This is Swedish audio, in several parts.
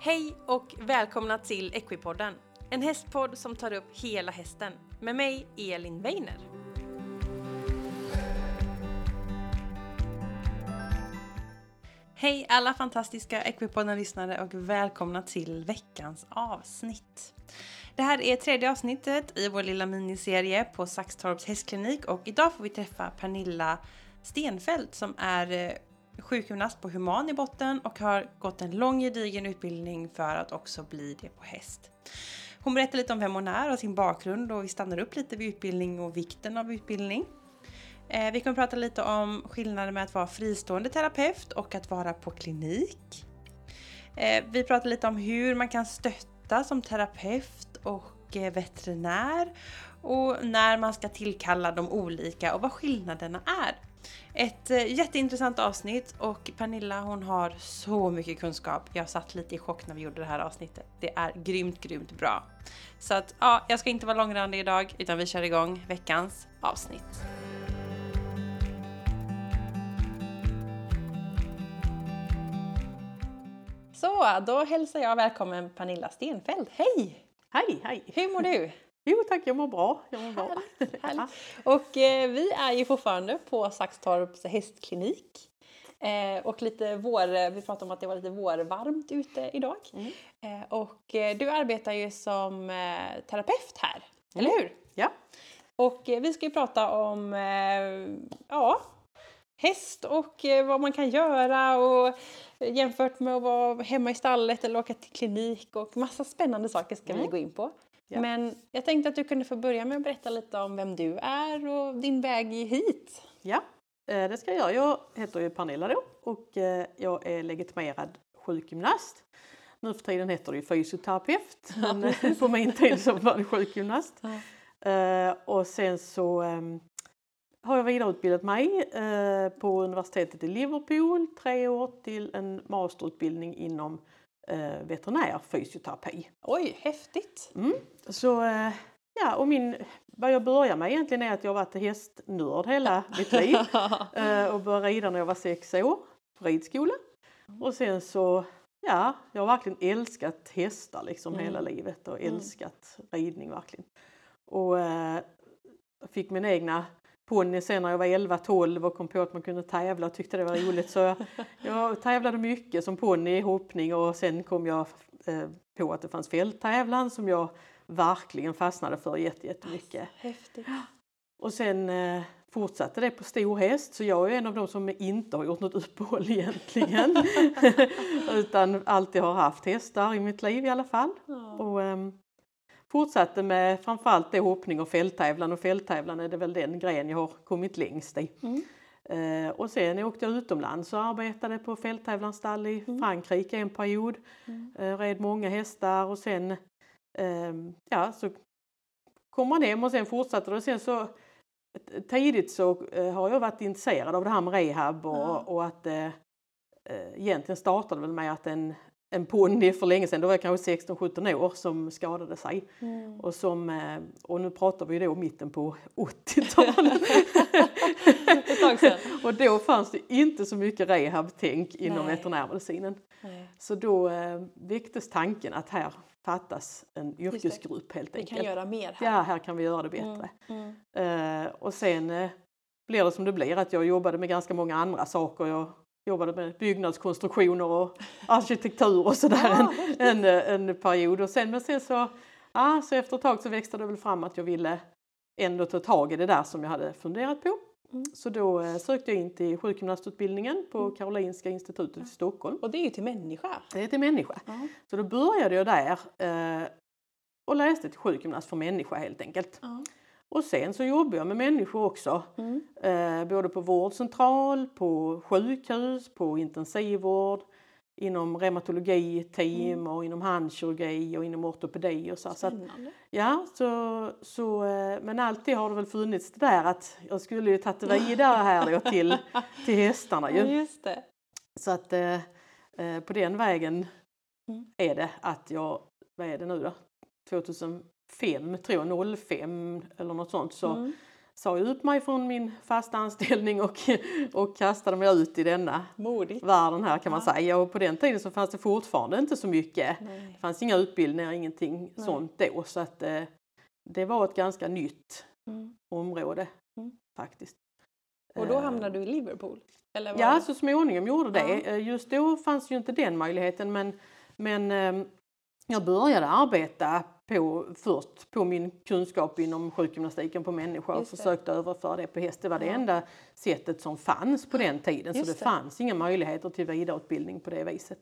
Hej och välkomna till Equipodden, en hästpodd som tar upp hela hästen med mig Elin Weiner. Hej alla fantastiska Equipodden-lyssnare och välkomna till veckans avsnitt. Det här är tredje avsnittet i vår lilla miniserie på Saxtorps hästklinik och idag får vi träffa Pernilla Stenfeldt som är eh, sjukgymnast på Human i botten och har gått en lång gedigen utbildning för att också bli det på häst. Hon berättar lite om vem hon är och sin bakgrund och vi stannar upp lite vid utbildning och vikten av utbildning. Eh, vi kommer prata lite om skillnaden med att vara fristående terapeut och att vara på klinik. Eh, vi pratar lite om hur man kan stötta som terapeut och eh, veterinär och när man ska tillkalla de olika och vad skillnaderna är. Ett eh, jätteintressant avsnitt och Pernilla hon har så mycket kunskap. Jag satt lite i chock när vi gjorde det här avsnittet. Det är grymt, grymt bra. Så att ja, jag ska inte vara långrandig idag utan vi kör igång veckans avsnitt. Så, då hälsar jag välkommen Pernilla Stenfeldt. Hej! Hej, hej! Hur mår du? Jo tack, jag mår bra. Jag mår bra. Härligt, härligt. Och eh, vi är ju fortfarande på Saxtorps hästklinik. Eh, och lite vår, vi pratade om att det var lite vårvarmt ute idag. Mm. Eh, och eh, du arbetar ju som eh, terapeut här, eller hur? Ja. Och eh, vi ska ju prata om eh, ja, häst och eh, vad man kan göra och jämfört med att vara hemma i stallet eller åka till klinik och massa spännande saker ska vi Mm. gå in på. Ja. Men jag tänkte att du kunde få börja med att berätta lite om vem du är och din väg hit. ja, eh, det ska jag. Jag heter ju Pernilla då och eh, jag är legitimerad sjukgymnast. Nu för tiden heter det ju fysioterapeut, men eh, på min tid så var det sjukgymnast. Eh, Och sen så har jag vidareutbildat mig på universitetet i Liverpool tre år till en masterutbildning inom eh, veterinär fysioterapi. Oj, häftigt! Mm. Så eh, ja, och min, vad jag börjar med egentligen är att jag varit hästnörd hela mitt liv eh, och började rida när jag var sex år på ridskola. Och sen så, ja, jag har verkligen älskat hästar liksom Mm. hela livet och Mm. älskat ridning verkligen. Och eh, fick min egna ponny sen när jag var 11-12 och kom på att man kunde tävla och tyckte det var roligt. Så jag, jag tävlade mycket som ponny i hoppning och sen kom jag eh, på att det fanns fälttävlan som jag verkligen fastnade för jätte- jättemycket. Häftigt. Och sen eh, fortsatte det på stor häst så jag är en av de som inte har gjort något uppehåll egentligen. Utan alltid har haft hästar i mitt liv i alla fall. Ja. Och ehm, fortsatte med framförallt det hoppning och fälttävlan och fälttävlan är det väl den gren jag har kommit längst i. Mm. Eh, och sen åkte jag utomlands och arbetade på fälttävlansstall i Mm. Frankrike en period. Mm. Eh, red många hästar och sen ehm, ja, så kom man hem och sen fortsatte det. Och sen så tidigt så eh, har jag varit intresserad av det här med rehab och, Ja. och att eh, eh, egentligen startade väl med att en, en ponny för länge sedan, då var jag kanske 16-17 år, som skadade sig. Mm. Och, som, eh, och nu pratar vi då mitten på 80-talet. Ett tag sedan. och då fanns det inte så mycket rehab-tänk inom Nej. veterinärmedicinen. Nej. Så då eh, väcktes tanken att här fattas en yrkesgrupp helt Vi enkelt. kan göra mer här. Ja, här kan vi göra det bättre. Mm. Mm. Eh, och sen blir det som det blir att jag jobbade med ganska många andra saker. Jag jobbade med byggnadskonstruktioner och arkitektur och sådär Ja, en, en, en period. Och sen, men sen så, ja, så efter ett tag så växte det väl fram att jag ville ändå ta tag i det där som jag hade funderat på. Mm. Så då eh, sökte jag in till sjukgymnastutbildningen på Mm. Karolinska institutet i Stockholm. Och det är ju till människa. Det är till människa. Ja. Så då började jag där eh, och läste till sjukgymnast för människa helt enkelt. Ja. Och sen så jobbar jag med människor också. Mm. Eh, både på vårdcentral, på sjukhus, på intensivvård, inom reumatologi, team och inom handkirurgi och inom ortopedi och så. så att, ja, så, så, eh, men alltid har det väl funnits det där att jag skulle ju tagit det vidare här då till, till hästarna Ja, ju. just det. Så att eh, eh, på den vägen Mm. är det att jag, vad är det nu då, 2005 tror jag, 05 eller något sånt så, Mm. sa jag upp mig från min fasta anställning och, och kastade mig ut i denna Modigt. världen här kan man Ja. säga. Och på den tiden så fanns det fortfarande inte så mycket. Nej. Det fanns inga utbildningar, ingenting Nej. sånt då. Så att eh, det var ett ganska nytt Mm. område Mm. faktiskt. Och då Eh, hamnade du i Liverpool? Eller var Ja, det- så småningom gjorde det. Ja. Eh, Just då fanns ju inte den möjligheten men, men eh, jag började arbeta på, först på min kunskap inom sjukgymnastiken på människor och försökte överföra det på häst. Det var det Ja. enda sättet som fanns på den tiden så Just det, det. fanns inga möjligheter till vidareutbildning på det viset.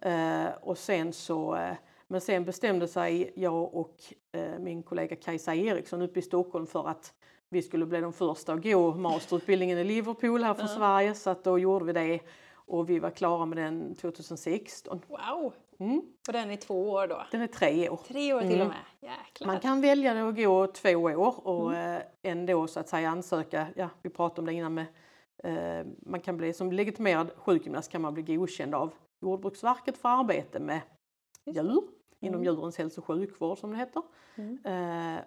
Mm. Eh, och sen så, eh, men sen bestämde sig jag och eh, min kollega Kajsa Eriksson uppe i Stockholm för att vi skulle bli de första att gå masterutbildningen i Liverpool här från Ja. Sverige så att då gjorde vi det och vi var klara med den 2016. Wow! Mm. Och den är två år då? Den är tre år. Tre år till Mm. och med? Jäklar! Man kan välja att gå två år och Mm. eh, ändå så att säga ansöka, ja vi pratade om det innan med, eh, man kan bli som legitimerad sjukgymnast kan man bli godkänd av Jordbruksverket för arbete med djur inom Mm. djurens hälso och sjukvård som det heter. Mm. Eh,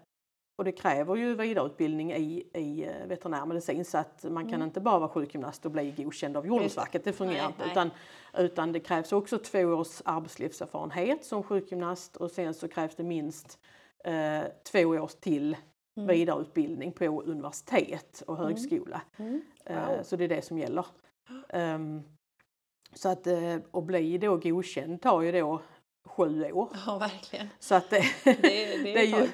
och det kräver ju vidareutbildning i, i eh, veterinärmedicin så att man kan Mm. inte bara vara sjukgymnast och bli godkänd av Jordbruksverket. Det fungerar Nej, inte. nej. Utan, utan det krävs också två års arbetslivserfarenhet som sjukgymnast och sen så krävs det minst eh, två års till Mm. vidareutbildning på universitet och Mm. högskola. Mm. Eh, Wow. Så det är det som gäller. Ehm, så att eh, att bli då godkänd tar ju då sju år. Ja, verkligen. Så att det, Det, det, det är ju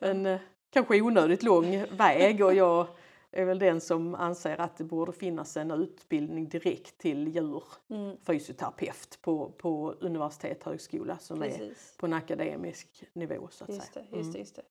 en eh, kanske onödigt lång väg och jag är väl den som anser att det borde finnas en utbildning direkt till Mm. djurfysioterapeut på, på universitet högskola som är Precis. på en akademisk nivå så att Just det, säga. just Mm. det, just det.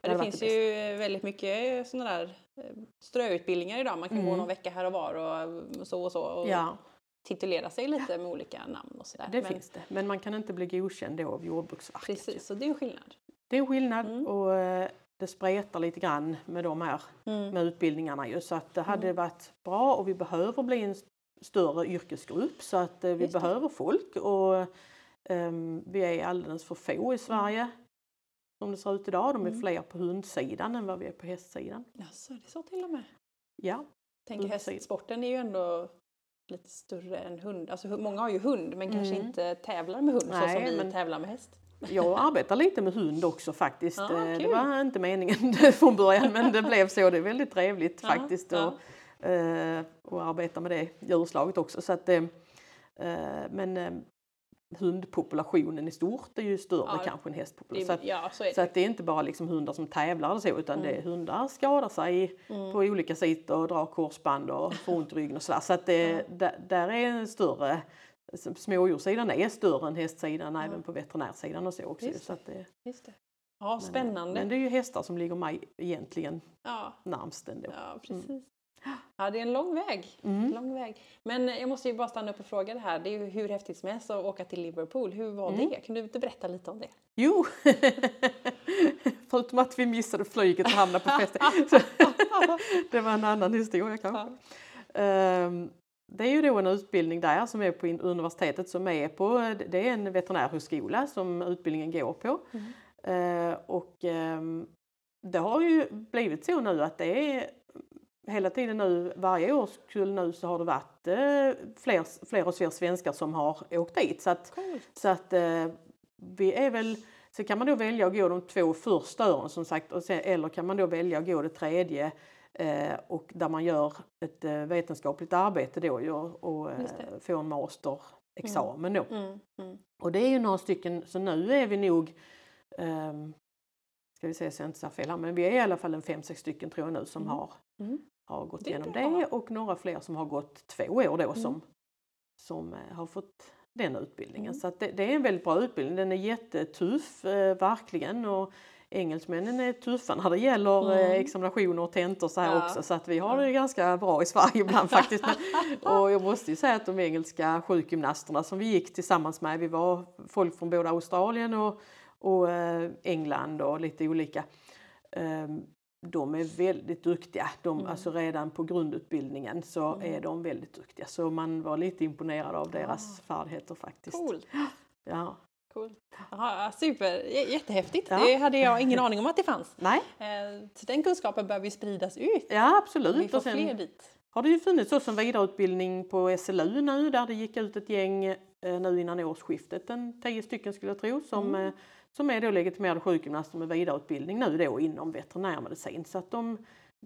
Det Ja, det finns det ju väldigt mycket sådana där eh, ströutbildningar idag. Man kan gå Mm. någon vecka här och var och så och så och Ja, titulera sig lite med olika namn och sådär. det Men, finns det. Men man kan inte bli godkänd då av Jordbruksverket. Precis, så det är en skillnad. Det är en skillnad Mm. och eh, det spretar lite grann med de här Mm. med utbildningarna ju. Så att det hade Mm. varit bra och vi behöver bli en st- större yrkesgrupp så att eh, vi Just det. behöver folk och ehm, vi är alldeles för få i Sverige som det ser ut idag. De är Mm. fler på hundsidan än vad vi är på hästsidan. Jaså, det så till och med. Ja, Tänker Hundsidan. hästsporten är ju ändå lite större än hund. Alltså många har ju hund men kanske Mm. inte tävlar med hund så Nej, som vi men- tävlar med häst. Jag arbetar lite med hund också faktiskt. Ja, Eh, det var inte meningen från början men det blev så. Det är väldigt trevligt Ja, faktiskt att eh, och arbeta med det djurslaget också. Så att, eh, men hundpopulationen i stort är ju större kanske än hästpopulationen. Så att, ja, så så det. att det är inte bara liksom hundar som tävlar eller så utan det är Mm. hundar skadar sig Mm. på olika sidor och drar korsband och får ont i ryggen och sådär. Så att det, där, där är en större Smådjurssidan är större än hästsidan Ja. även på veterinärsidan och så också. Just Så att det, Just det. Ja, men, spännande. Men det är ju hästar som ligger mig egentligen Ja, närmst ändå. ja, precis. Ja, det är en lång väg. Mm. Lång väg. Men jag måste ju bara stanna upp och fråga det här. Det är ju hur häftigt som helst att åka till Liverpool. Hur var Mm. det? Kan du inte berätta lite om det? Jo, förutom att vi missade flyget och hamnade på festen. Det var en annan historia kanske. Ehm, Det är ju då en utbildning där som är på universitetet som är på, det är en veterinärhögskola som utbildningen går på. Mm. Eh, och ehm, det har ju blivit så nu att det är hela tiden nu, varje årskull nu så har det varit eh, fler, fler och fler svenskar som har åkt dit. Så att, Coolt. så att eh, vi är väl, så kan man då välja att gå de två första åren som sagt och sen, eller kan man då välja att gå det tredje och där man gör ett eh, vetenskapligt arbete då ju, och eh, får en masterexamen då. Mm. Mm. Och det är ju några stycken, så nu är vi nog, ehm, ska vi se så jag inte säger fel här, men vi är i alla fall en fem, sex stycken tror jag nu som Mm. har, Mm. har gått Det igenom bra. det och några fler som har gått två år då Mm. som, som eh, har fått den utbildningen. Mm. Så det, det är en väldigt bra utbildning, den är jättetuff eh, verkligen och engelsmännen är tuffa när det gäller eh, Mm. examinationer och tentor så här Ja. också så att vi har det ganska bra i Sverige ibland faktiskt. Men, och jag måste ju säga att de engelska sjukgymnasterna som vi gick tillsammans med, vi var folk från både Australien och, och eh, England och lite olika. Ehm, de är väldigt duktiga. De, Mm. Alltså redan på grundutbildningen så Mm. är de väldigt duktiga. Så man var lite imponerad av deras Ah. färdigheter faktiskt. Coolt. Ja. Coolt. Aha, super, J- jättehäftigt. Ja. Det hade jag ingen aning om att det fanns. Nej, Eh, Så den kunskapen behöver ju spridas ut. ja Vi absolut. får Och sen fler dit. har det ju funnits också en vidareutbildning på SLU nu där det gick ut ett gäng eh, nu innan årsskiftet, en tio stycken skulle jag tro, som, Mm. eh, som är då legitimerade sjukgymnaster med vidareutbildning nu då inom veterinärmedicin. Så att de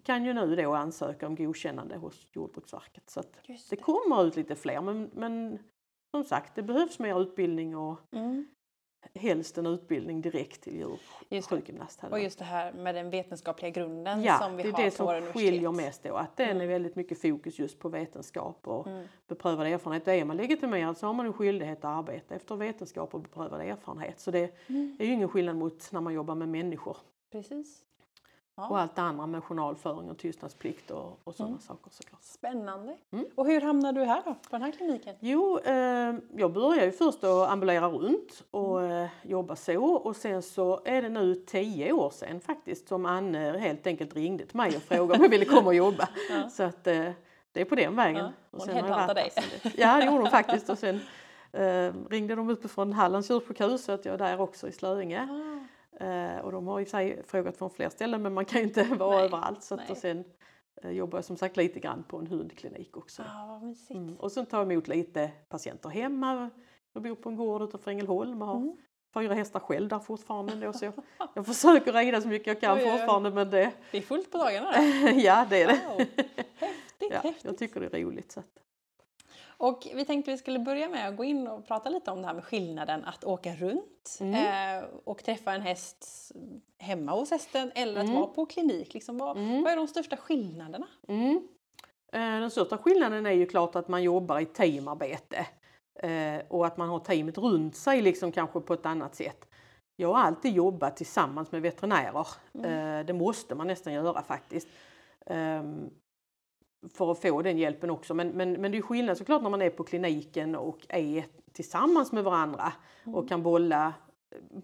kan ju nu då ansöka om godkännande hos Jordbruksverket. Så att Just det kommer ut lite fler men, men som sagt det behövs mer utbildning och Mm. Helst en utbildning direkt till det. djursjukgymnast. Och just det här med den vetenskapliga grunden Ja, som vi det är har det på som våra universitet. skiljer mest då, att den är Mm. väldigt mycket fokus just på vetenskap och Mm. beprövad erfarenhet. Är man legitimerad så har man en skyldighet att arbeta efter vetenskap och beprövad erfarenhet. Så det Mm. är ju ingen skillnad mot när man jobbar med människor Precis. Ja. och allt det andra med journalföring och tystnadsplikt och, och sådana Mm. saker såklart. Spännande. Mm. Och hur hamnade du här då, på den här kliniken? Jo, eh, jag började ju först att ambulera runt och Mm. eh, jobba så och sen så är det nu tio år sedan faktiskt som Anne helt enkelt ringde till mig och frågade om jag ville komma och jobba. Ja. Så att eh, det är på den vägen. Ja, Och hon headhuntade dig. Ja, det gjorde hon faktiskt och sen eh, ringde de uppifrån Hallands djursjukhus så att jag är där också i Slöinge. Ah, och de har i och för sig frågat från fler ställen men man kan ju inte vara Nej, överallt. Så och sen eh, jobbar jag som sagt lite grann på en hundklinik också. ah. Mm. Och sen tar jag emot lite patienter hemma. Jag bor på en gård utanför Ängelholm och har Mm. fyra hästar själv där fortfarande. Då, så jag, jag försöker rida så mycket jag kan Oj, oj, oj. fortfarande men det, Det är fullt på dagarna då. ja det är det. Wow. Häftigt, Ja, häftigt. jag tycker det är roligt. Så att, Och vi tänkte vi skulle börja med att gå in och prata lite om det här med skillnaden att åka runt Mm. eh, och träffa en häst hemma hos hästen eller att Mm. vara på klinik. Liksom, vad, Mm. vad är de största skillnaderna? mm. Eh, Den största skillnaden är ju klart att man jobbar i teamarbete eh, och att man har teamet runt sig liksom kanske på ett annat sätt. Jag har alltid jobbat tillsammans med veterinärer. Mm. Eh, Det måste man nästan göra faktiskt. Ehm, För att få den hjälpen också. Men, men, men det är skillnad såklart när man är på kliniken och är tillsammans med varandra och kan bolla,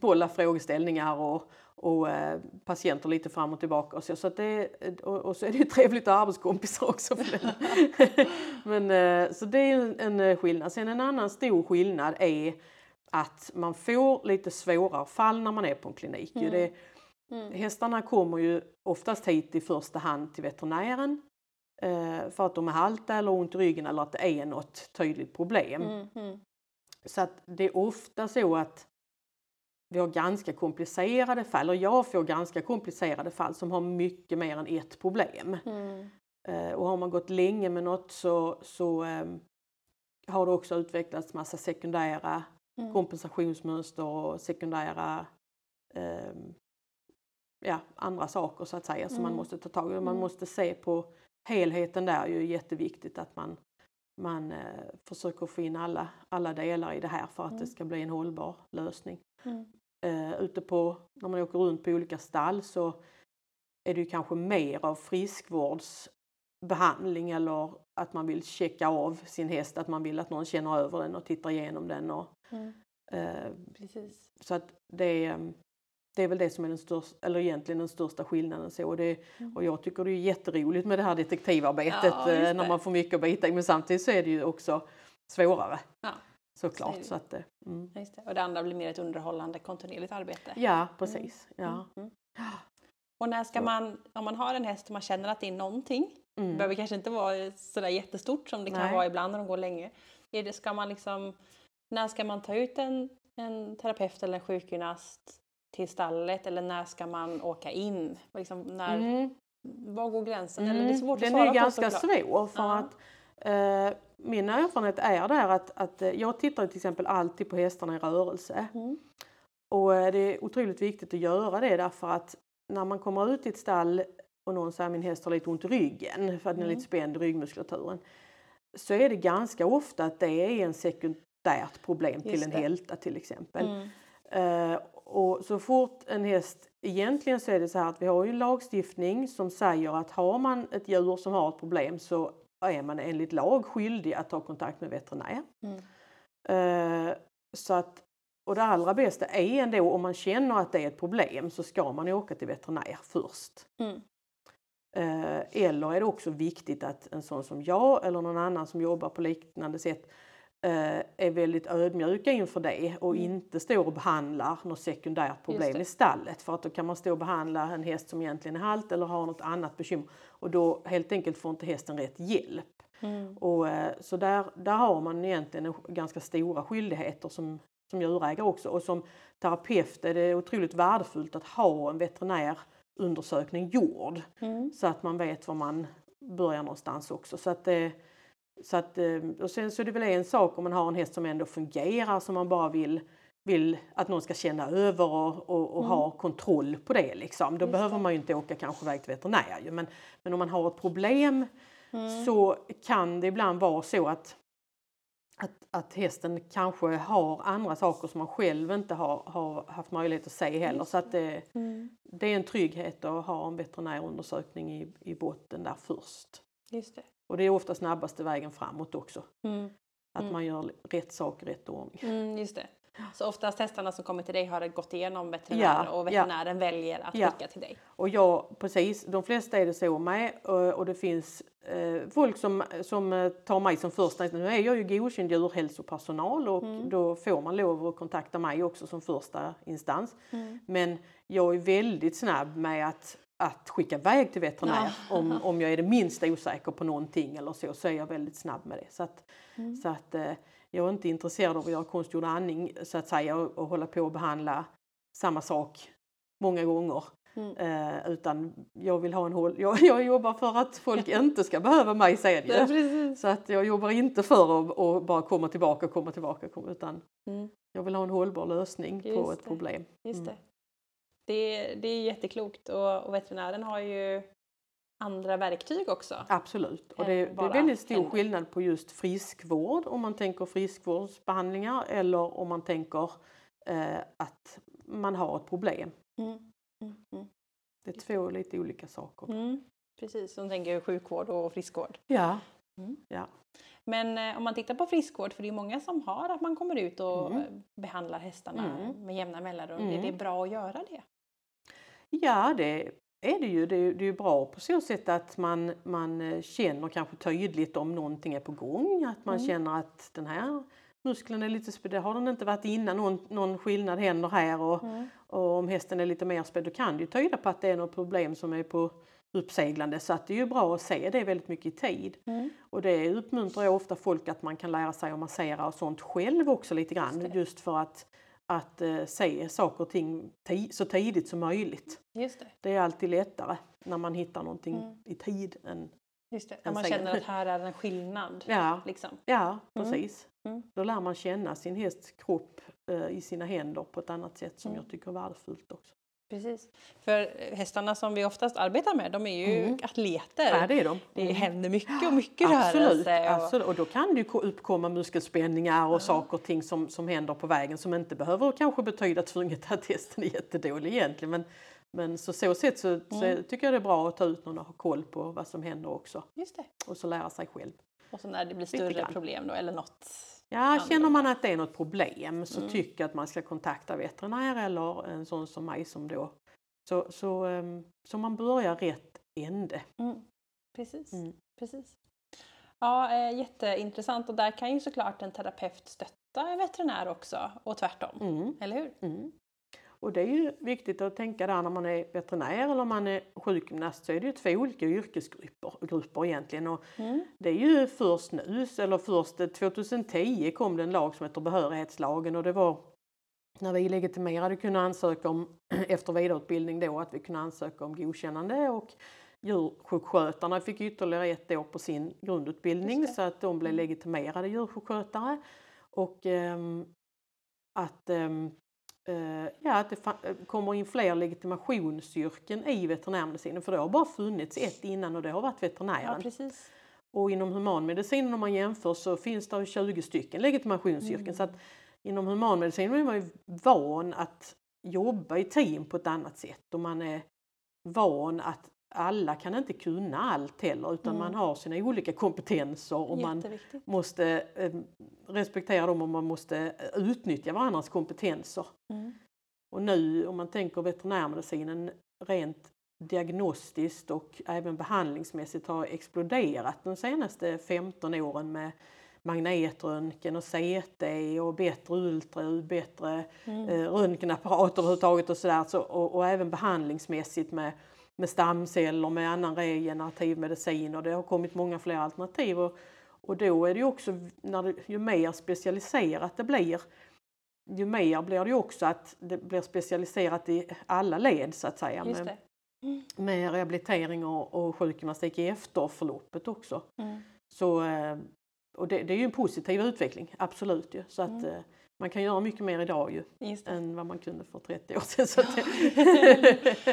bolla frågeställningar och, och eh, patienter lite fram och tillbaka. Och så, så det, och, och så är det ju trevligt att ha arbetskompisar också. För den. men, eh, så det är en, en eh, skillnad. Sen en annan stor skillnad är att man får lite svårare fall när man är på en klinik. Mm. Det, Mm. Hästarna kommer ju oftast hit i första hand till veterinären för att de är halta eller ont i ryggen eller att det är något tydligt problem. Mm, mm, Så att det är ofta så att vi har ganska komplicerade fall, eller jag får ganska komplicerade fall som har mycket mer än ett problem. mm, Eh, och har man gått länge med något så, så ehm, har det också utvecklats massa sekundära mm. kompensationsmönster och sekundära ehm, ja, andra saker så att säga som man Mm. måste ta tag i. Man Mm. måste se på helheten där är ju jätteviktigt att man, man eh, försöker få in alla, alla delar i det här för att Mm. det ska bli en hållbar lösning. Mm. Eh, ute på, när man åker runt på olika stall så är det ju kanske mer av friskvårdsbehandling eller att man vill checka av sin häst, att man vill att någon känner över den och tittar igenom den. Och, Mm. eh, så att det är, det är väl det som är den största, eller egentligen den största skillnaden. Så. Och, det, Mm. och jag tycker det är jätteroligt med det här detektivarbetet Ja, eh, när det. man får mycket att bita i. Men samtidigt så är det ju också svårare. Ja, Såklart. så det. Att, eh, mm. Det. Och det andra blir mer ett underhållande kontinuerligt arbete. Ja, precis. Ja. Mm, mm. Och när ska Så. man, om man har en häst och man känner att det är någonting, det Mm. behöver kanske inte vara sådär jättestort som det kan Nej. vara ibland när de går länge. Är det, ska man liksom, när ska man ta ut en, en terapeut eller en sjukgymnast till stallet eller när ska man åka in? Liksom, när, Mm. Var går gränsen? Eller det är Mm, svårt Den att svara är på ganska såklart. svår för Ja. att eh, min erfarenhet är där att, att eh, jag tittar till exempel alltid på hästarna i rörelse. Mm. Och eh, det är otroligt viktigt att göra det därför att när man kommer ut i ett stall och någon säger min häst har lite ont i ryggen för att den är Mm. lite spänd i ryggmuskulaturen. Så är det ganska ofta att det är en sekundärt problem till en hälta till exempel. Mm. Eh, och så fort en häst, egentligen så är det så här att vi har ju en lagstiftning som säger att har man ett djur som har ett problem så är man enligt lag skyldig att ta kontakt med veterinär. Mm. Eh, så att, och det allra bästa är ändå om man känner att det är ett problem så ska man åka till veterinär först. Mm. Eh, eller är det också viktigt att en sån som jag eller någon annan som jobbar på liknande sätt är väldigt ödmjuka inför det och Mm. inte står och behandlar något sekundärt problem det. i stallet. För att då kan man stå och behandla en häst som egentligen är halt eller har något annat bekymmer och då helt enkelt får inte hästen rätt hjälp. Mm. Och, eh, så där, där har man egentligen en ganska stora skyldigheter som, som djurägare också. Och som terapeut är det otroligt värdefullt att ha en veterinärundersökning gjord. Mm. Så att man vet var man börjar någonstans också. Så att, eh, så att, eh, och sen så är det väl en sak om man har en häst som ändå fungerar som man bara vill vill att någon ska känna över och, och, och ha kontroll på det. Liksom. Då Just behöver det. man ju inte åka kanske iväg till veterinär. Men, men om man har ett problem Mm. så kan det ibland vara så att, att, att hästen kanske har andra saker som man själv inte har, har haft möjlighet att se heller. Så att det, Mm. det är en trygghet att ha en veterinärundersökning i, i botten där först. Just det. Och det är ofta snabbaste vägen framåt också. Mm. Att Mm. man gör rätt sak i rätt ordning. Mm, just det. Så oftast hästarna som kommer till dig har gått igenom veterinär Ja, och veterinären väljer att Ja. skicka till dig. Och jag, precis, de flesta är det så med och, det finns eh, folk som, som eh, tar mig som första Nu är jag ju godkänd djurhälsopersonal och Mm. då får man lov att kontakta mig också som första instans. Mm. Men jag är väldigt snabb med att, att skicka iväg till veterinär om, om jag är det minsta osäker på någonting eller så, så är jag väldigt snabb med det. Så att, Mm. så att eh, jag är inte intresserad av att göra konstgjord andning så att säga och, och hålla på och behandla samma sak många gånger. Mm. Eh, utan jag vill ha en håll... Jag, jag jobbar för att folk inte ska behöva mig säger Ja. Så att jag jobbar inte för att, att bara komma tillbaka, komma tillbaka, komma, utan Mm. jag vill ha en hållbar lösning på Just ett det. problem. Just Mm. det. Det, det är jätteklokt och, och veterinären har ju andra verktyg också. Absolut. Och det, det är väldigt stor händer. skillnad på just friskvård om man tänker friskvårdsbehandlingar eller om man tänker eh, att man har ett problem. Mm. Mm. Mm. Det är två lite olika saker. Mm. Precis, som tänker sjukvård och friskvård. Ja. Mm. ja. Men eh, om man tittar på friskvård, för det är många som har att man kommer ut och Mm. eh, behandlar hästarna med jämna mellanrum. Är det bra att göra det? Ja, det är det ju. Det är, det är bra på så sätt att man, man eh, känner kanske tydligt om någonting är på gång. Att man Mm. känner att den här muskeln är lite späd. Det har den inte varit innan. Någon, någon skillnad händer här. Och, Mm. och om hästen är lite mer späd då kan det ju tyda på att det är något problem som är på uppseglande. Så att det är ju bra att se det väldigt mycket i tid. Mm. Och det uppmuntrar jag ofta folk att man kan lära sig att massera och sånt själv också lite grann. Just för att, att eh, se saker och ting ti- så tidigt som möjligt. Just det. Det är alltid lättare när man hittar någonting Mm. i tid. Än, Just det. När man säger- känner att här är en skillnad. ja, Liksom. ja, Mm. precis. Mm. Då lär man känna sin hästs kropp eh, i sina händer på ett annat sätt som Mm. jag tycker är värdefullt också. Precis. För eh, hästarna som vi oftast arbetar med, de är ju Mm. atleter. Ja, det är de. Det Mm. händer mycket och mycket Absolut, rörelse. Och, absolut. Och då kan det uppkomma muskelspänningar och saker och ting som, som händer på vägen som inte behöver kanske betyda tvunget att hästen är jättedålig egentligen. Men, men så så sätt så, så Mm. tycker jag det är bra att ta ut någon och ha koll på vad som händer också. Just det. Och så lära sig själv. Och så när det blir större problem då, eller något. Ja, känner man att det är något problem så Mm. tycker jag att man ska kontakta veterinär eller en sån som mig som då så, så, ehm, så man börjar rätt ände. Mm. Precis. Mm. Precis. Ja, eh, jätteintressant. Och där kan ju såklart en terapeut stötta en veterinär också och tvärtom. Mm. Eller hur? Och det är ju viktigt att tänka där när man är veterinär eller om man är sjukgymnast så är det ju två olika yrkesgrupper grupper egentligen. Och Mm. det är ju först nu, eller först eh, 2010 kom det en lag som heter behörighetslagen och det var när vi legitimerade kunde ansöka om, efter vidareutbildning då, att vi kunde ansöka om godkännande och djursjukskötarna fick ytterligare ett år på sin grundutbildning så att de blev Mm. legitimerade djursjukskötare. Och ehm, att, eh, ja, att det eh, kommer in fler legitimationsyrken i veterinärmedicinen för det har bara funnits ett innan och det har varit Ja, veterinären. precis. Och inom humanmedicinen om man jämför så finns det 20 stycken legitimationsyrken. Mm. Så att inom humanmedicinen är man ju van att jobba i team på ett annat sätt och man är van att alla kan inte kunna allt heller utan Mm. man har sina olika kompetenser och man måste eh, respektera dem och man måste eh, utnyttja varandras kompetenser. Mm. Och nu om man tänker veterinärmedicinen rent diagnostiskt och även behandlingsmässigt har exploderat de senaste 15 åren med, magnetröntgen och CT och bättre ultraljud, bättre Mm. eh, röntgenapparat överhuvudtaget och sådär. Så, och, och även behandlingsmässigt med, med stamceller, med annan regenerativ medicin och det har kommit många fler alternativ. Och, och då är det ju också, när det, ju mer specialiserat det blir, ju mer blir det ju också att det blir specialiserat i alla led så att säga. Med, det. med rehabilitering och, och sjukgymnastik i efterförloppet också. Mm. Så, eh, och det, det är ju en positiv utveckling, absolut ju. Så att Mm. Man kan göra mycket mer idag ju än vad man kunde för 30 år sedan. Så det,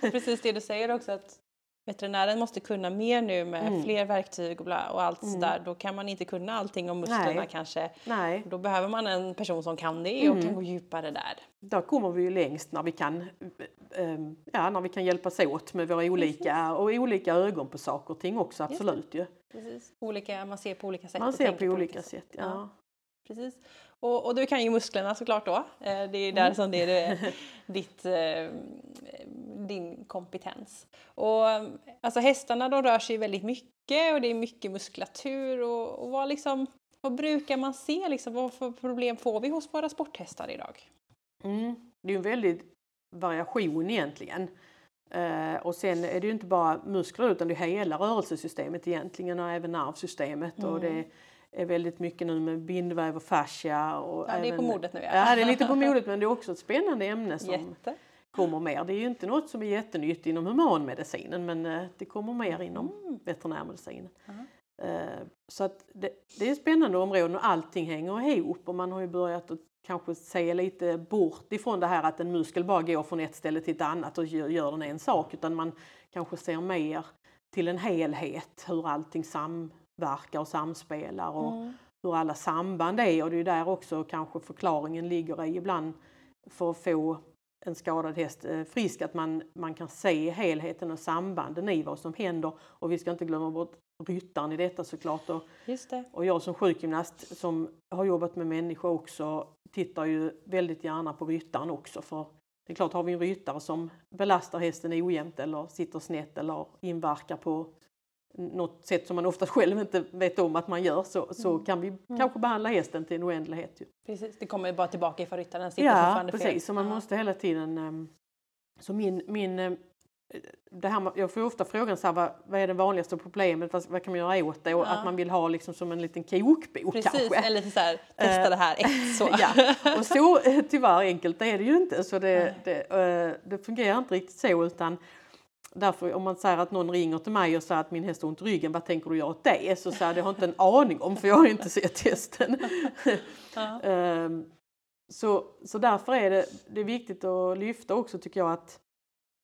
Precis det du säger också att veterinären måste kunna mer nu med Mm. fler verktyg och, bla, och allt Mm. sådär. Då kan man inte kunna allting om musklerna Nej. kanske. nej, Då behöver man en person som kan det och Mm. kan gå djupare där. där kommer vi ju längst när vi kan, eh, ja, när vi kan hjälpas åt med våra olika, och olika ögon på saker och ting också, absolut ju. Olika, man ser på olika sätt. Man ser på olika sätt, ja. Ja. Precis. Och, och du kan ju musklerna såklart då. Eh, Det är där Mm. som det är ditt, eh, din kompetens. Och eh, alltså hästarna de rör sig väldigt mycket och det är mycket muskulatur och, och vad liksom vad brukar man se liksom? Vad för problem får vi hos våra sporthästar idag? Mm. Det är en väldig variation egentligen. Eh, och sen är det ju inte bara muskler utan det är hela rörelsesystemet egentligen och även nervsystemet. Och Mm. det är väldigt mycket nu med bindväv och fascia. Och Ja, det är på modet nu Ja, det är lite på modet men det är också ett spännande ämne som Jätte. kommer mer. Det är ju inte något som är jättenytt inom humanmedicinen men eh, det kommer mer inom Mm. veterinärmedicinen. Ja. Eh, Så att det, det är spännande områden och allting hänger ihop och man har ju börjat att kanske se lite bort ifrån det här att en muskel bara går från ett ställe till ett annat och gör, gör den en sak utan man kanske ser mer till en helhet hur allting samverkar och samspelar och Mm. hur alla samband är och det är där också kanske förklaringen ligger i ibland för att få en skadad häst eh, frisk att man, man kan se helheten och sambanden i vad som händer och vi ska inte glömma bort ryttaren i detta såklart och, det. och jag som sjukgymnast som har jobbat med människor också tittar ju väldigt gärna på ryttaren också för det är klart har vi en ryttare som belastar hästen ojämnt eller sitter snett eller inverkar på något sätt som man ofta själv inte vet om att man gör så, så Mm. kan vi kanske behandla hästen till en oändlighet. Ju. Precis. Det kommer bara tillbaka för ryttaren sitter Ja, fortfarande fel. precis. Så man måste hela tiden... ehm, Så min, min, ehm, det här, jag får ofta frågan så här, vad, vad är det vanligaste problemet, vad, vad kan man göra åt det? Och Ja. att man vill ha liksom som en liten kokbok Precis, kanske. eller lite så här, testa Eh, det här, ett så. ja. Och så eh, tyvärr enkelt är det ju inte. Så det, det, eh, det fungerar inte riktigt så utan därför om man säger att någon ringer till mig och säger att min häst har ont i ryggen, vad tänker du göra åt det? Så säger jag, det har jag inte en aning om för jag har inte sett hästen. Ja. Ehm, så, så därför är det, det är viktigt att lyfta också tycker jag att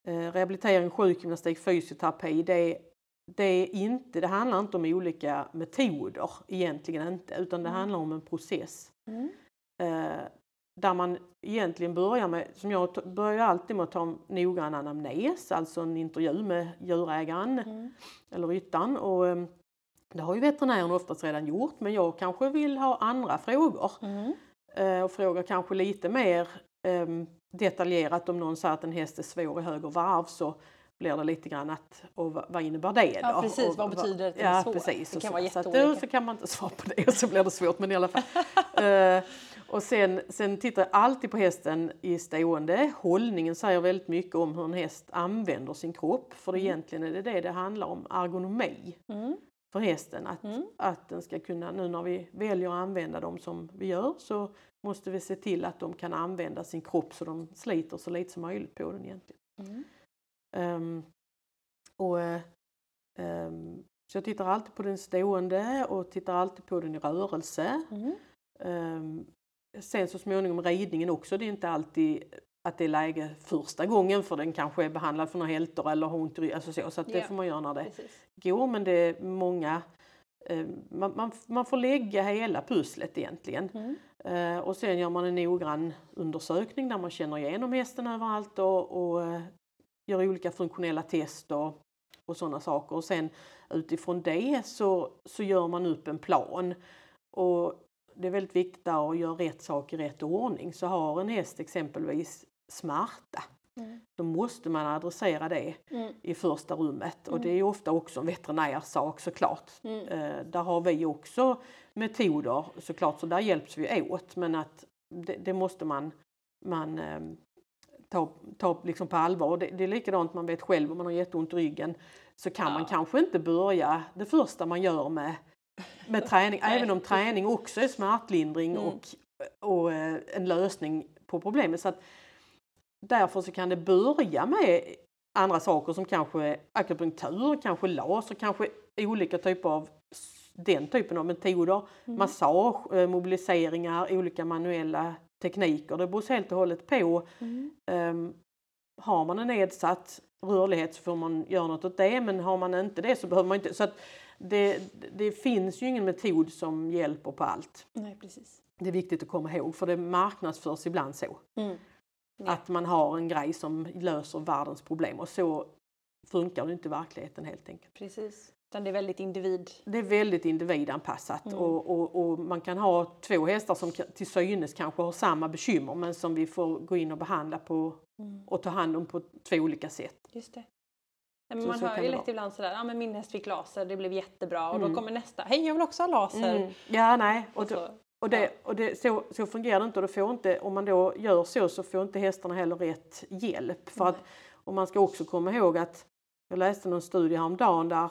eh, rehabilitering, sjukgymnastik, fysioterapi det, det, är inte, det handlar inte om olika metoder egentligen inte utan det Mm. handlar om en process. Mm. Eh, där man egentligen börjar med, som jag börjar alltid med att ta en noggrann anamnes, alltså en intervju med djurägaren Mm. eller ryttaren. Och, eh, det har ju veterinären oftast redan gjort men jag kanske vill ha andra frågor Mm. eh, och frågar kanske lite mer ehm, detaljerat om någon säger att en häst är svår i höger varv så blir det lite grann att och vad, innebär det då? Ja, precis. Och Vad betyder det att det är Ja, svår? precis. Det kan så. vara så, att, jätteolika. så kan man inte svara på det och så blir det svårt men i alla fall. Eh, och sen, sen tittar jag alltid på hästen i stående. Hållningen säger väldigt mycket om hur en häst använder sin kropp för Mm. egentligen är det det det handlar om, ergonomi Mm. för hästen. Att, Mm. att den ska kunna, nu när vi väljer att använda dem som vi gör så måste vi se till att de kan använda sin kropp så de sliter så lite som möjligt på den egentligen. Mm. Ehm, och, ehm, så jag tittar alltid på den stående och tittar alltid på den i rörelse. Mm. Sen så småningom ridningen också, det är inte alltid att det är läge första gången för den kanske är behandlad för några hältor eller har ont i alltså så, så att det Ja. får man göra när det Precis. går men det är många eh, man, man, man får lägga hela pusslet egentligen. Mm. Eh, och sen gör man en noggrann undersökning där man känner igenom hästen överallt och, och eh, gör olika funktionella test och, och sådana saker. Och sen utifrån det så, så gör man upp en plan. Och det är väldigt viktigt där att göra rätt sak i rätt ordning. Så har en häst exempelvis smärta mm. då måste man adressera det Mm. i första rummet. Och Mm. det är ju ofta också en veterinärsak såklart. Mm. Eh, där har vi också metoder såklart, så där hjälps vi åt. Men att det, det måste man, man eh, ta, ta liksom på allvar. Det, det är likadant, man vet själv om man har jätteont i ryggen så kan man Ja. kanske inte börja det första man gör med, med träning. Även om träning också är smärtlindring Mm. och, och eh, en lösning på problemet. Så att därför så kan det börja med andra saker som kanske akupunktur, kanske laser, kanske olika typer av den typen av metoder. Mm. Massage, eh, mobiliseringar, olika manuella tekniker. Det beror helt och hållet på. Mm. Um, har man en nedsatt rörlighet så får man göra något åt det men har man inte det så behöver man inte. Så att det, det finns ju ingen metod som hjälper på allt. Nej, precis. Det är viktigt att komma ihåg för det marknadsförs ibland så. Mm. Ja. Att man har en grej som löser världens problem och så funkar det inte i verkligheten helt enkelt. Precis. Utan det är väldigt individ. Det är väldigt individanpassat Mm. och, och, och man kan ha två hästar som till synes kanske har samma bekymmer men som vi får gå in och behandla på Mm. och ta hand om på två olika sätt. Just det. Nej, man hör ju lätt vara. ibland sådär, ja men min häst fick laser, det blev jättebra och då Mm. kommer nästa, hej jag vill också ha laser. Mm. Ja, nej. Och, Och då, så, och, det, och det, så, så fungerar det inte. Och det får inte. Om man då gör så så får inte hästarna heller rätt hjälp. För att, Nej. och man ska också komma ihåg att jag läste någon studie häromdagen där,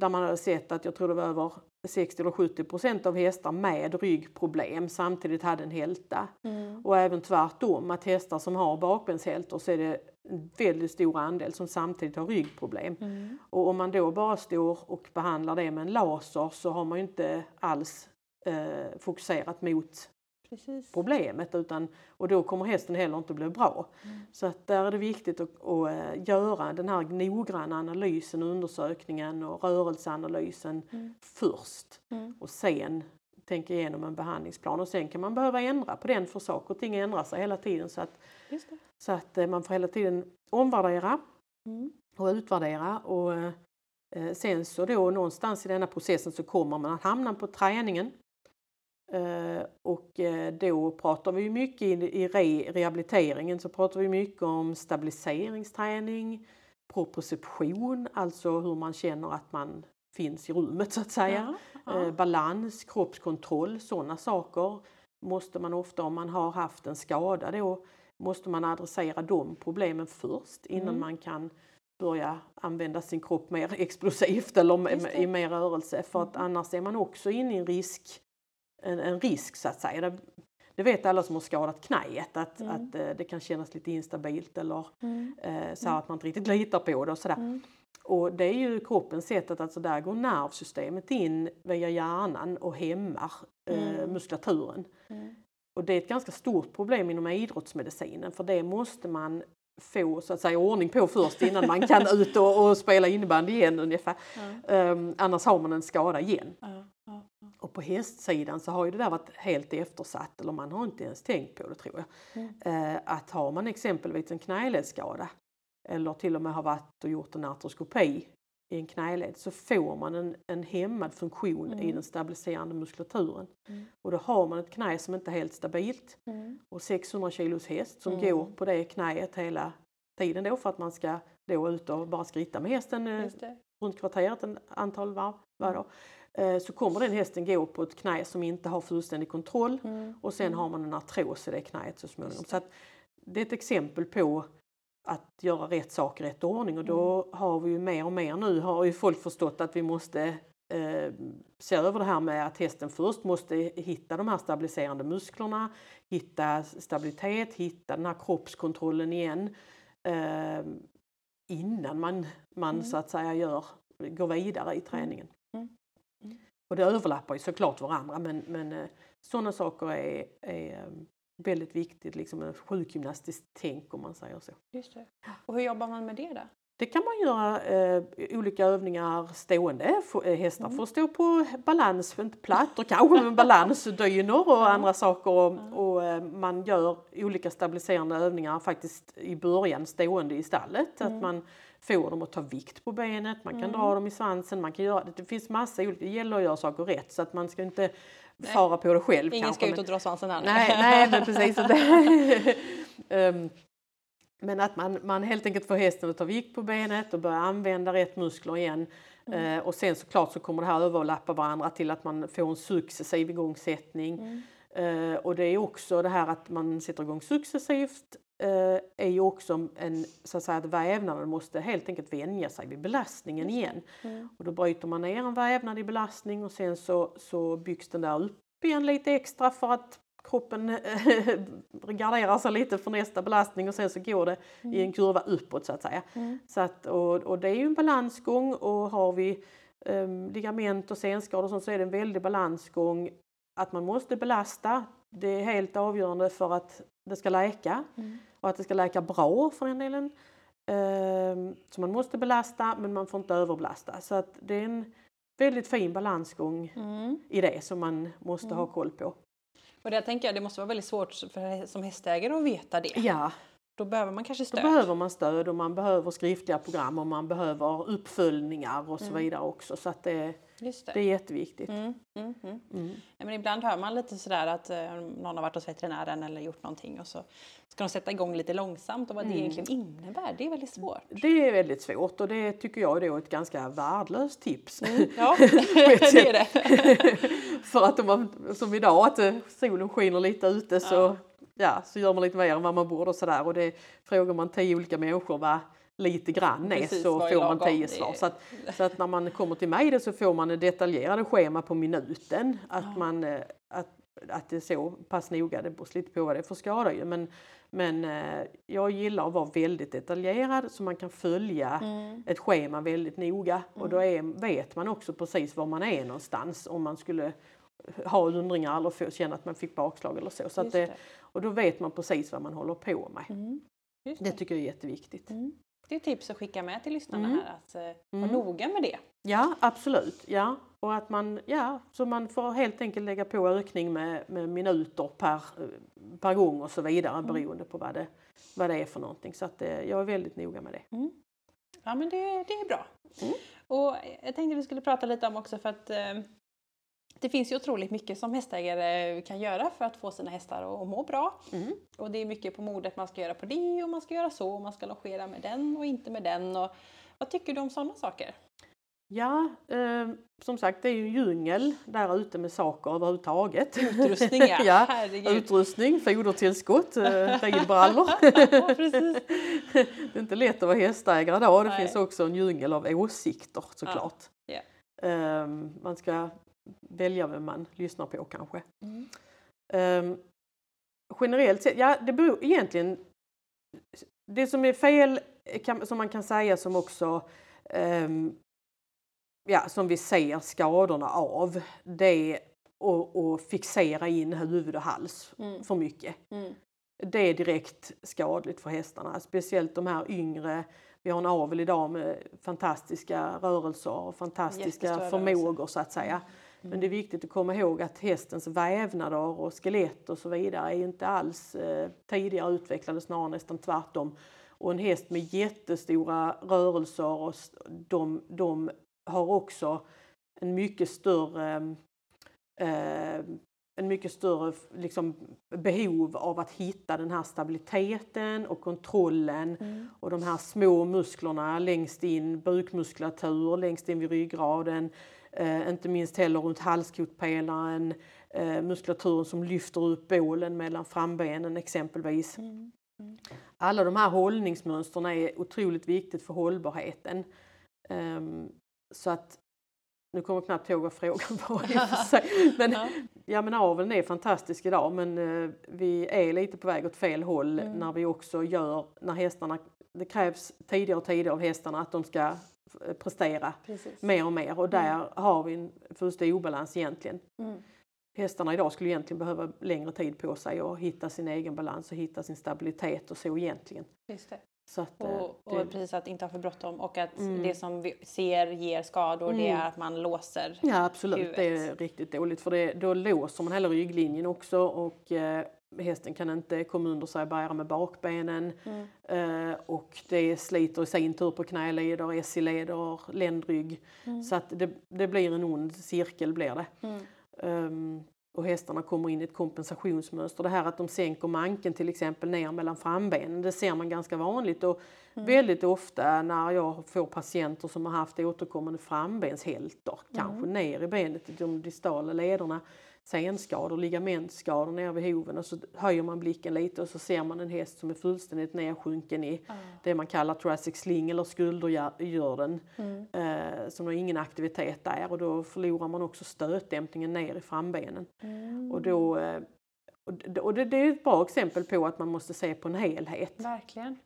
där man hade sett att jag tror det var över 60 eller 70 procent av hästar med ryggproblem samtidigt hade en hälta. Mm. Och även tvärtom, att hästar som har bakbenshältor så är det en väldigt stor andel som samtidigt har ryggproblem. Mm. Och om man då bara står och behandlar det med en laser så har man ju inte alls eh, fokuserat mot Precis. problemet utan, och då kommer hästen heller inte bli bra. Mm. Så att där är det viktigt att, att eh, göra den här noggranna analysen, undersökningen och rörelseanalysen Mm. först Mm. och sen tänka igenom en behandlingsplan och sen kan man behöva ändra på den för saker och ting ändrar sig hela tiden så att, så att eh, man får hela tiden omvärdera Mm. och utvärdera. Och eh, sen så då någonstans i denna processen så kommer man att hamna på träningen. Eh, och eh, då pratar vi mycket i, i re, rehabiliteringen så pratar vi mycket om stabiliseringsträning, proprioception, alltså hur man känner att man finns i rummet så att säga. Ja, ja. Eh, balans, kroppskontroll, sådana saker måste man ofta om man har haft en skada då måste man adressera de problemen först innan Mm. man kan börja använda sin kropp mer explosivt eller i mer rörelse för att Mm. annars är man också inne i en risk, en, en risk så att säga. Det, vet alla som har skadat knäet att, Mm. att eh, det kan kännas lite instabilt eller Mm. eh, så här att man inte riktigt litar på det och sådär. Mm. Och det är ju kroppens sätt att alltså där går nervsystemet in via hjärnan och hämmar eh, Mm. muskulaturen. Mm. Och det är ett ganska stort problem inom idrottsmedicinen för det måste man få så att säga ordning på först innan man kan ut och, och spela innebandy igen ungefär. Ja. Ehm, annars har man en skada igen. Ja. Ja. Och på hästsidan så har ju det där varit helt eftersatt eller man har inte ens tänkt på det tror jag. Mm. Eh, att har man exempelvis en knäledsskada eller till och med har varit och gjort en artroskopi i en knäled så får man en, en hämmad funktion i Mm. den stabiliserande muskulaturen. Mm. Och då har man ett knä som inte är helt stabilt Mm. och 600 kilos häst som Mm. går på det knäet hela tiden då för att man ska då ut och bara skritta med hästen eh, runt kvarteret en antal varv varje dag. Eh, Så kommer den hästen gå på ett knä som inte har fullständig kontroll Mm. och sen Mm. har man en artros i det knäet så småningom. Så att det är ett exempel på att göra rätt sak i rätt ordning och då Mm. har vi ju mer och mer nu har ju folk förstått att vi måste eh, se över det här med att hästen först måste hitta de här stabiliserande musklerna, hitta stabilitet, hitta den här kroppskontrollen igen eh, innan man, man Mm. så att säga gör, går vidare i träningen. Mm. Mm. Och det överlappar ju såklart varandra men, men eh, sådana saker är, är väldigt viktigt, liksom en sjukgymnastiskt tänk om man säger så. Just det. Och hur jobbar man med det då? Det kan man göra eh, olika övningar stående. Eh, Hästar Mm. får stå på balans, inte plattor kanske, men balansdynor och Ja. andra saker. Och, Ja. och eh, man gör olika stabiliserande övningar faktiskt i början stående i stallet. Mm. Att man får dem att ta vikt på benet, man kan Mm. dra dem i svansen, man kan göra, det finns massa olika, det gäller att göra saker rätt så att man ska inte. Fara på det själv Ingen kanske. ska ut och dra svansen här. Nej, nej men precis. Ehm, men att man, man helt enkelt får hästen att ta vikt på benet och börja använda rätt muskler igen. Mm. Eh, och sen såklart så kommer det här överlappa varandra till att man får en successiv igångsättning. Mm. Eh, och det är också det här att man sätter igång successivt är ju också en, så att säga att vävnaden måste helt enkelt vänja sig vid belastningen igen. Mm. Och då bryter man ner en vävnad i belastning och sen så, så byggs den där upp igen lite extra för att kroppen garderar sig lite för nästa belastning och sen så går det mm. i en kurva uppåt så att säga. Mm. Så att, och, och det är ju en balansgång och har vi um, ligament och senskador och sånt så är det en väldig balansgång att man måste belasta. Det är helt avgörande för att det ska läka mm. Och att det ska läka bra för den delen. Um, så man måste belasta men man får inte överbelasta. Så att det är en väldigt fin balansgång mm. i det som man måste ha mm. koll på. Och det tänker jag, det måste vara väldigt svårt för, som hästägare att veta det. Ja. Då behöver man kanske stöd. Då behöver man stöd och man behöver skriftliga program och man behöver uppföljningar och så mm. vidare också. Så att det, det. det är jätteviktigt. Mm, mm, mm. mm. Ja, men ibland hör man lite sådär att eh, någon har varit hos veterinären eller gjort någonting och så ska de sätta igång lite långsamt och vad det mm. egentligen innebär. Det är väldigt svårt. Det är väldigt svårt och det tycker jag är ett ganska värdelöst tips. Mm. Ja, det är det. För att om man, som idag, att eh, solen skiner lite ute så, ja. Ja. så gör man lite mer än vad man borde och sådär. Och det frågar man tio olika människor vad lite grann är så får man tio svar. Så att, så att när man kommer till mig så får man detaljerade schema på minuten. Att, ja. man, eh, att, att det är så pass noga, det beror lite på vad det är för skada ju. Men, men eh, jag gillar att vara väldigt detaljerad så man kan följa mm. ett schema väldigt noga. Mm. Och då är, vet man också precis var man är någonstans om man skulle ha undringar eller få, känna att man fick bakslag eller så. så att det, och då vet man precis vad man håller på med. Mm. Det. det. tycker jag är jätteviktigt. Mm det är tips att skicka med till lyssnarna mm. här att eh, vara mm. noga med det. Ja absolut, ja. Och att man, ja, så man får helt enkelt lägga på ökning med, med minuter per, per gång och så vidare mm. beroende på vad det, vad det är för någonting. Så att, eh, jag är väldigt noga med det. Mm. Ja men det, det är bra. Mm. Och jag tänkte vi skulle prata lite om också för att eh, det finns ju otroligt mycket som hästägare kan göra för att få sina hästar att må bra. Mm. Och det är mycket på modet, man ska göra på det och man ska göra så, och man ska logera med den och inte med den. Och vad tycker du om sådana saker? Ja, eh, som sagt det är ju djungel där ute med saker överhuvudtaget. Utrustning ja, ja utrustning, fodertillskott, eh, ridbrallor. det är inte lätt att vara hästägare då. Det Nej. finns också en djungel av åsikter såklart. Ja. Yeah. Eh, man ska välja vem man lyssnar på kanske. Mm. Um, generellt sett, ja det beror egentligen... Det som är fel, kan, som man kan säga som också um, ja, som vi ser skadorna av, det är att fixera in huvud och hals mm. för mycket. Mm. Det är direkt skadligt för hästarna, speciellt de här yngre. Vi har en avel idag med fantastiska rörelser och fantastiska förmågor så att säga. Men det är viktigt att komma ihåg att hästens vävnader och skelett och så vidare är inte alls eh, tidigare utvecklade, snarare nästan tvärtom. Och en häst med jättestora rörelser, och de, de har också en mycket större eh, en mycket större liksom, behov av att hitta den här stabiliteten och kontrollen mm. och de här små musklerna längst in, bukmuskulatur längst in vid ryggraden, Eh, inte minst heller runt halskotpelaren, eh, muskulaturen som lyfter upp bålen mellan frambenen exempelvis. Mm. Mm. Alla de här hållningsmönstren är otroligt viktigt för hållbarheten. Um, så att nu kommer jag knappt ihåg vad frågan var i och för sig. Men, ja. Ja men aveln är fantastisk idag men uh, vi är lite på väg åt fel håll mm. när vi också gör, när hästarna, det krävs tidigare och tidigare av hästarna att de ska prestera Precis. mer och mer och där mm. har vi en fullständig obalans egentligen. Mm. Hästarna idag skulle egentligen behöva längre tid på sig att hitta sin egen balans och hitta sin stabilitet och så egentligen. Just det. Att, och, eh, och det... precis att inte ha för bråttom och att mm. det som vi ser ger skador mm. det är att man låser Ja absolut, huvudet. det är riktigt dåligt för det, då låser man hela rygglinjen också och eh, hästen kan inte komma under sig och bära med bakbenen mm. eh, och det sliter i sin tur på knäleder, SI-leder, ländrygg. Mm. Så att det, det, blir en ond cirkel blir det. Um, och hästarna kommer in i ett kompensationsmönster. Det här att de sänker manken till exempel ner mellan frambenen, det ser man ganska vanligt och mm. väldigt ofta när jag får patienter som har haft återkommande frambenshälter, mm. kanske ner i benet, i de distala lederna, senskador, ligamentskador nere vid hoven och så höjer man blicken lite och så ser man en häst som är fullständigt nedsjunken i mm. det man kallar thoracic sling eller skuldergörden mm. eh, som har ingen aktivitet där och då förlorar man också stötdämpningen ner i frambenen. Mm. Och, då, eh, och det, det, är ett bra exempel på att man måste se på en helhet. Verkligen.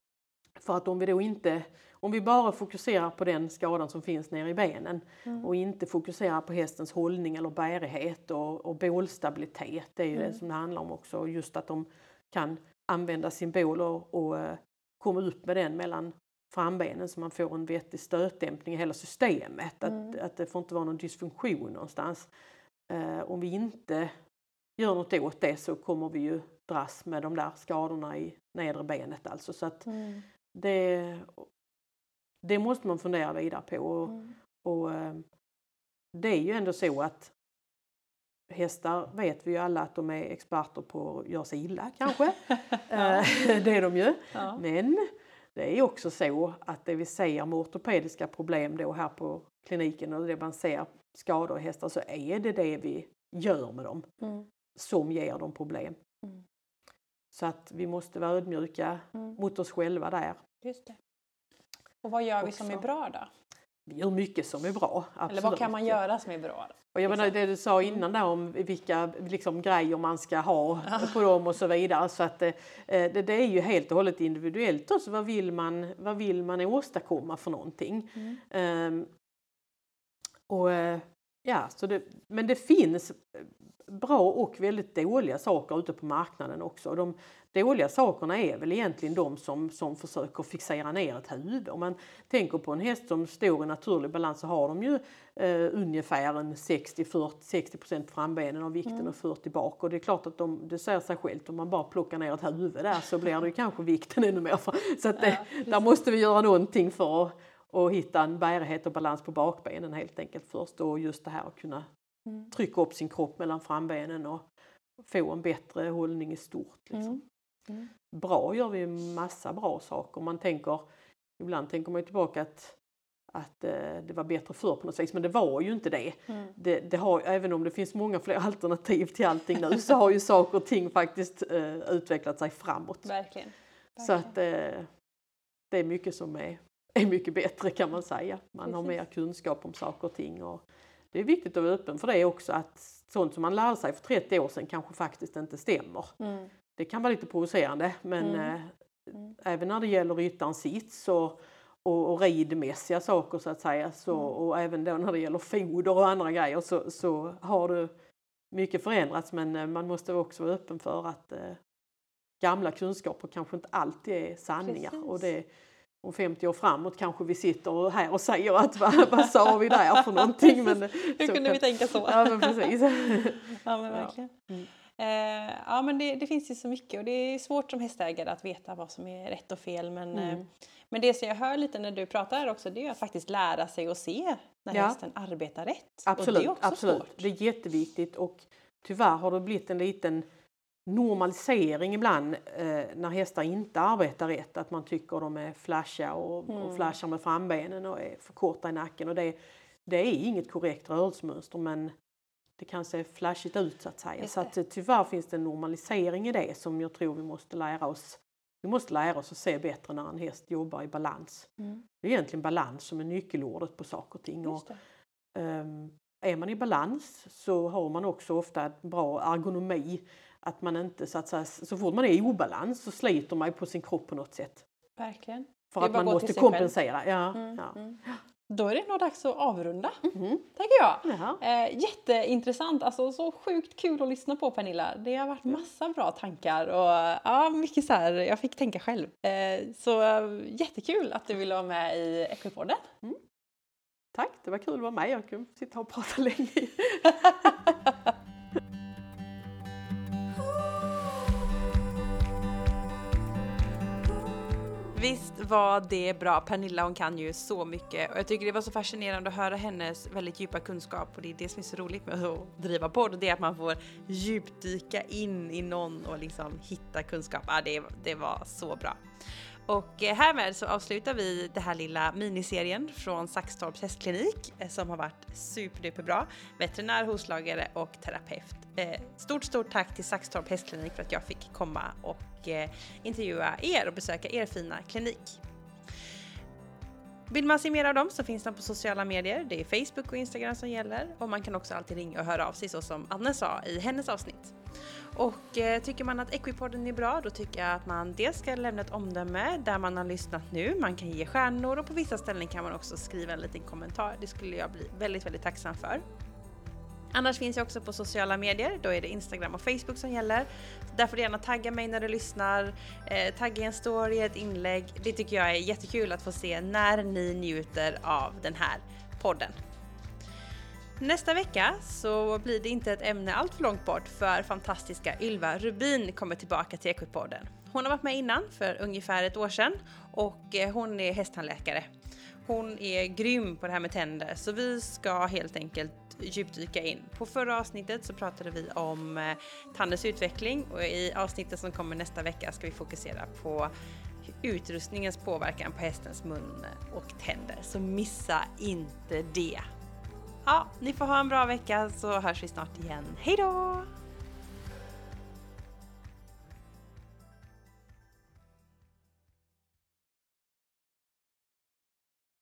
För att om vi då inte om vi bara fokuserar på den skadan som finns nere i benen mm. och inte fokuserar på hästens hållning eller bärighet och, och bålstabilitet, det är ju mm. det som det handlar om också, just att de kan använda sin bål och, uh, komma upp med den mellan frambenen så man får en vettig stötdämpning i hela systemet. Mm. Att, att det får inte vara någon dysfunktion någonstans. Uh, om vi inte gör något åt det så kommer vi ju dras med de där skadorna i nedre benet alltså. Så att mm. Det, det måste man fundera vidare på. Och, mm. och, eh, det är ju ändå så att hästar vet vi ju alla att de är experter på att göra sig illa kanske. Eh, det är de ju. Ja. Men det är också så att det vi ser med ortopediska problem då här på kliniken och det man ser skador i hästar så är det det vi gör med dem mm. som ger dem problem. Mm. Så att vi måste vara ödmjuka mm. mot oss själva där. Just det. Och vad gör vi som är bra då? Vi gör mycket som är bra. Absolut. Eller vad kan man göra som är bra? Och jag menar det du sa innan där om vilka liksom, grejer man ska ha på dem och så vidare. Så att, eh, det, det, är ju helt och hållet individuellt också. Vad vill man, vad vill man åstadkomma för någonting? Mm. Um, och, eh, ja, så det, men det finns bra och väldigt dåliga saker ute på marknaden också. De dåliga sakerna är väl egentligen de som, som försöker fixera ner ett huvud. Om man tänker på en häst som står i naturlig balans så har de ju eh, ungefär en 60-40 frambenen och vikten mm. och 40 bak. Och det är klart att de, det säger sig självt om man bara plockar ner ett huvud där så blir det kanske vikten ännu mer. Så att det, ja, där måste vi göra någonting för att, att hitta en bärighet och balans på bakbenen helt enkelt först. Och just det här att kunna mm. trycka upp sin kropp mellan frambenen och få en bättre hållning i stort. Liksom. Mm. Mm. Bra gör vi massa bra saker. Man tänker, ibland tänker man tillbaka att, att eh, det var bättre förr på något vis, men det var ju inte det. Mm. det, det har, även om det finns många fler alternativ till allting nu så har ju saker och ting faktiskt uh, utvecklat sig framåt. Verkligen. Verkligen. Så att uh, det är mycket som är, är mycket bättre kan man säga. Man Precis. har mer kunskap om saker och ting. Och det är viktigt att vara öppen för det också att sånt som man lärde sig för 30 år sedan kanske faktiskt inte stämmer. Mm det kan vara lite provocerande men mm. Eh, mm. även när det gäller ryttarens sits och, och, och ridmässiga saker så att säga så, mm. och även då när det gäller foder och andra grejer så, så har det mycket förändrats men eh, man måste också vara öppen för att eh, gamla kunskaper kanske inte alltid är sanningar. Precis. Och det, om 50 år framåt kanske vi sitter här och säger att vad, vad sa vi där för någonting. Men, Hur kunde kan, vi tänka så? Ja men precis. ja men verkligen. Ja. Mm. Eh, ja men det, det, finns ju så mycket och det är svårt som hästägare att veta vad som är rätt och fel men, mm. eh, men det som jag hör lite när du pratar här också det är att faktiskt lära sig att se när ja. hästen arbetar rätt. Absolut, och det är också absolut. Svårt. Det är jätteviktigt och tyvärr har det blivit en liten normalisering ibland eh, när hästar inte arbetar rätt. Att man tycker de är flashiga och, mm. och flashar med frambenen och är för korta i nacken. Och det, det är inget korrekt rörelsemönster men det kan se flashigt ut så att säga. Så att, eh, tyvärr finns det en normalisering i det som jag tror vi måste lära oss. Vi måste lära oss att se bättre när en häst jobbar i balans. Mm. Det är egentligen balans som är nyckelordet på saker och ting. Och, um, är man i balans så har man också ofta bra ergonomi. Att man inte så att säga, så fort man är i obalans så sliter man på sin kropp på något sätt. Verkligen. För att man måste kompensera. Ja, mm, ja. Mm. Då är det nog dags att avrunda, mm. tänker jag. Eh, jätteintressant, alltså så sjukt kul att lyssna på Pernilla. Det har varit massa bra tankar och ja, mycket så här, jag fick tänka själv. Eh, så jättekul att du ville vara med i Equipodden. Mm. Tack, det var kul att vara med. Jag kunde sitta och prata länge. Visst var det bra. Pernilla hon kan ju så mycket och jag tycker det var så fascinerande att höra hennes väldigt djupa kunskap och det är det som är så roligt med att driva podd. Det är att man får djupdyka in i någon och liksom hitta kunskap. Ja, det, det var så bra. Och eh, härmed så avslutar vi den här lilla miniserien från Saxtorps hästklinik eh, som har varit superduperbra. Veterinär, hovslagare och terapeut. Eh, stort, stort tack till Saxtorp hästklinik för att jag fick komma och Eh, intervjua er och besöka er fina klinik. Vill man se mer av dem så finns de på sociala medier. Det är Facebook och Instagram som gäller och man kan också alltid ringa och höra av sig så som Anne sa i hennes avsnitt. Och eh, tycker man att Equipodden är bra då tycker jag att man dels ska lämna ett omdöme där man har lyssnat nu. Man kan ge stjärnor och på vissa ställen kan man också skriva en liten kommentar. Det skulle jag bli väldigt, väldigt tacksam för. Annars finns jag också på sociala medier, då är det Instagram och Facebook som gäller. Där får du gärna tagga mig när du lyssnar, eh, tagga en story, ett inlägg. Det tycker jag är jättekul att få se när ni njuter av den här podden. Nästa vecka så blir det inte ett ämne allt för långt bort för fantastiska Ylva Rubin kommer tillbaka till Equipodden. Hon har varit med innan för ungefär ett år sedan och eh, hon är hästtandläkare. Hon är grym på det här med tänder så vi ska helt enkelt djupdyka in. På förra avsnittet så pratade vi om eh, tandens utveckling och i avsnittet som kommer nästa vecka ska vi fokusera på utrustningens påverkan på hästens mun och tänder. Så missa inte det! Ja, ni får ha en bra vecka så hörs vi snart igen. Hejdå!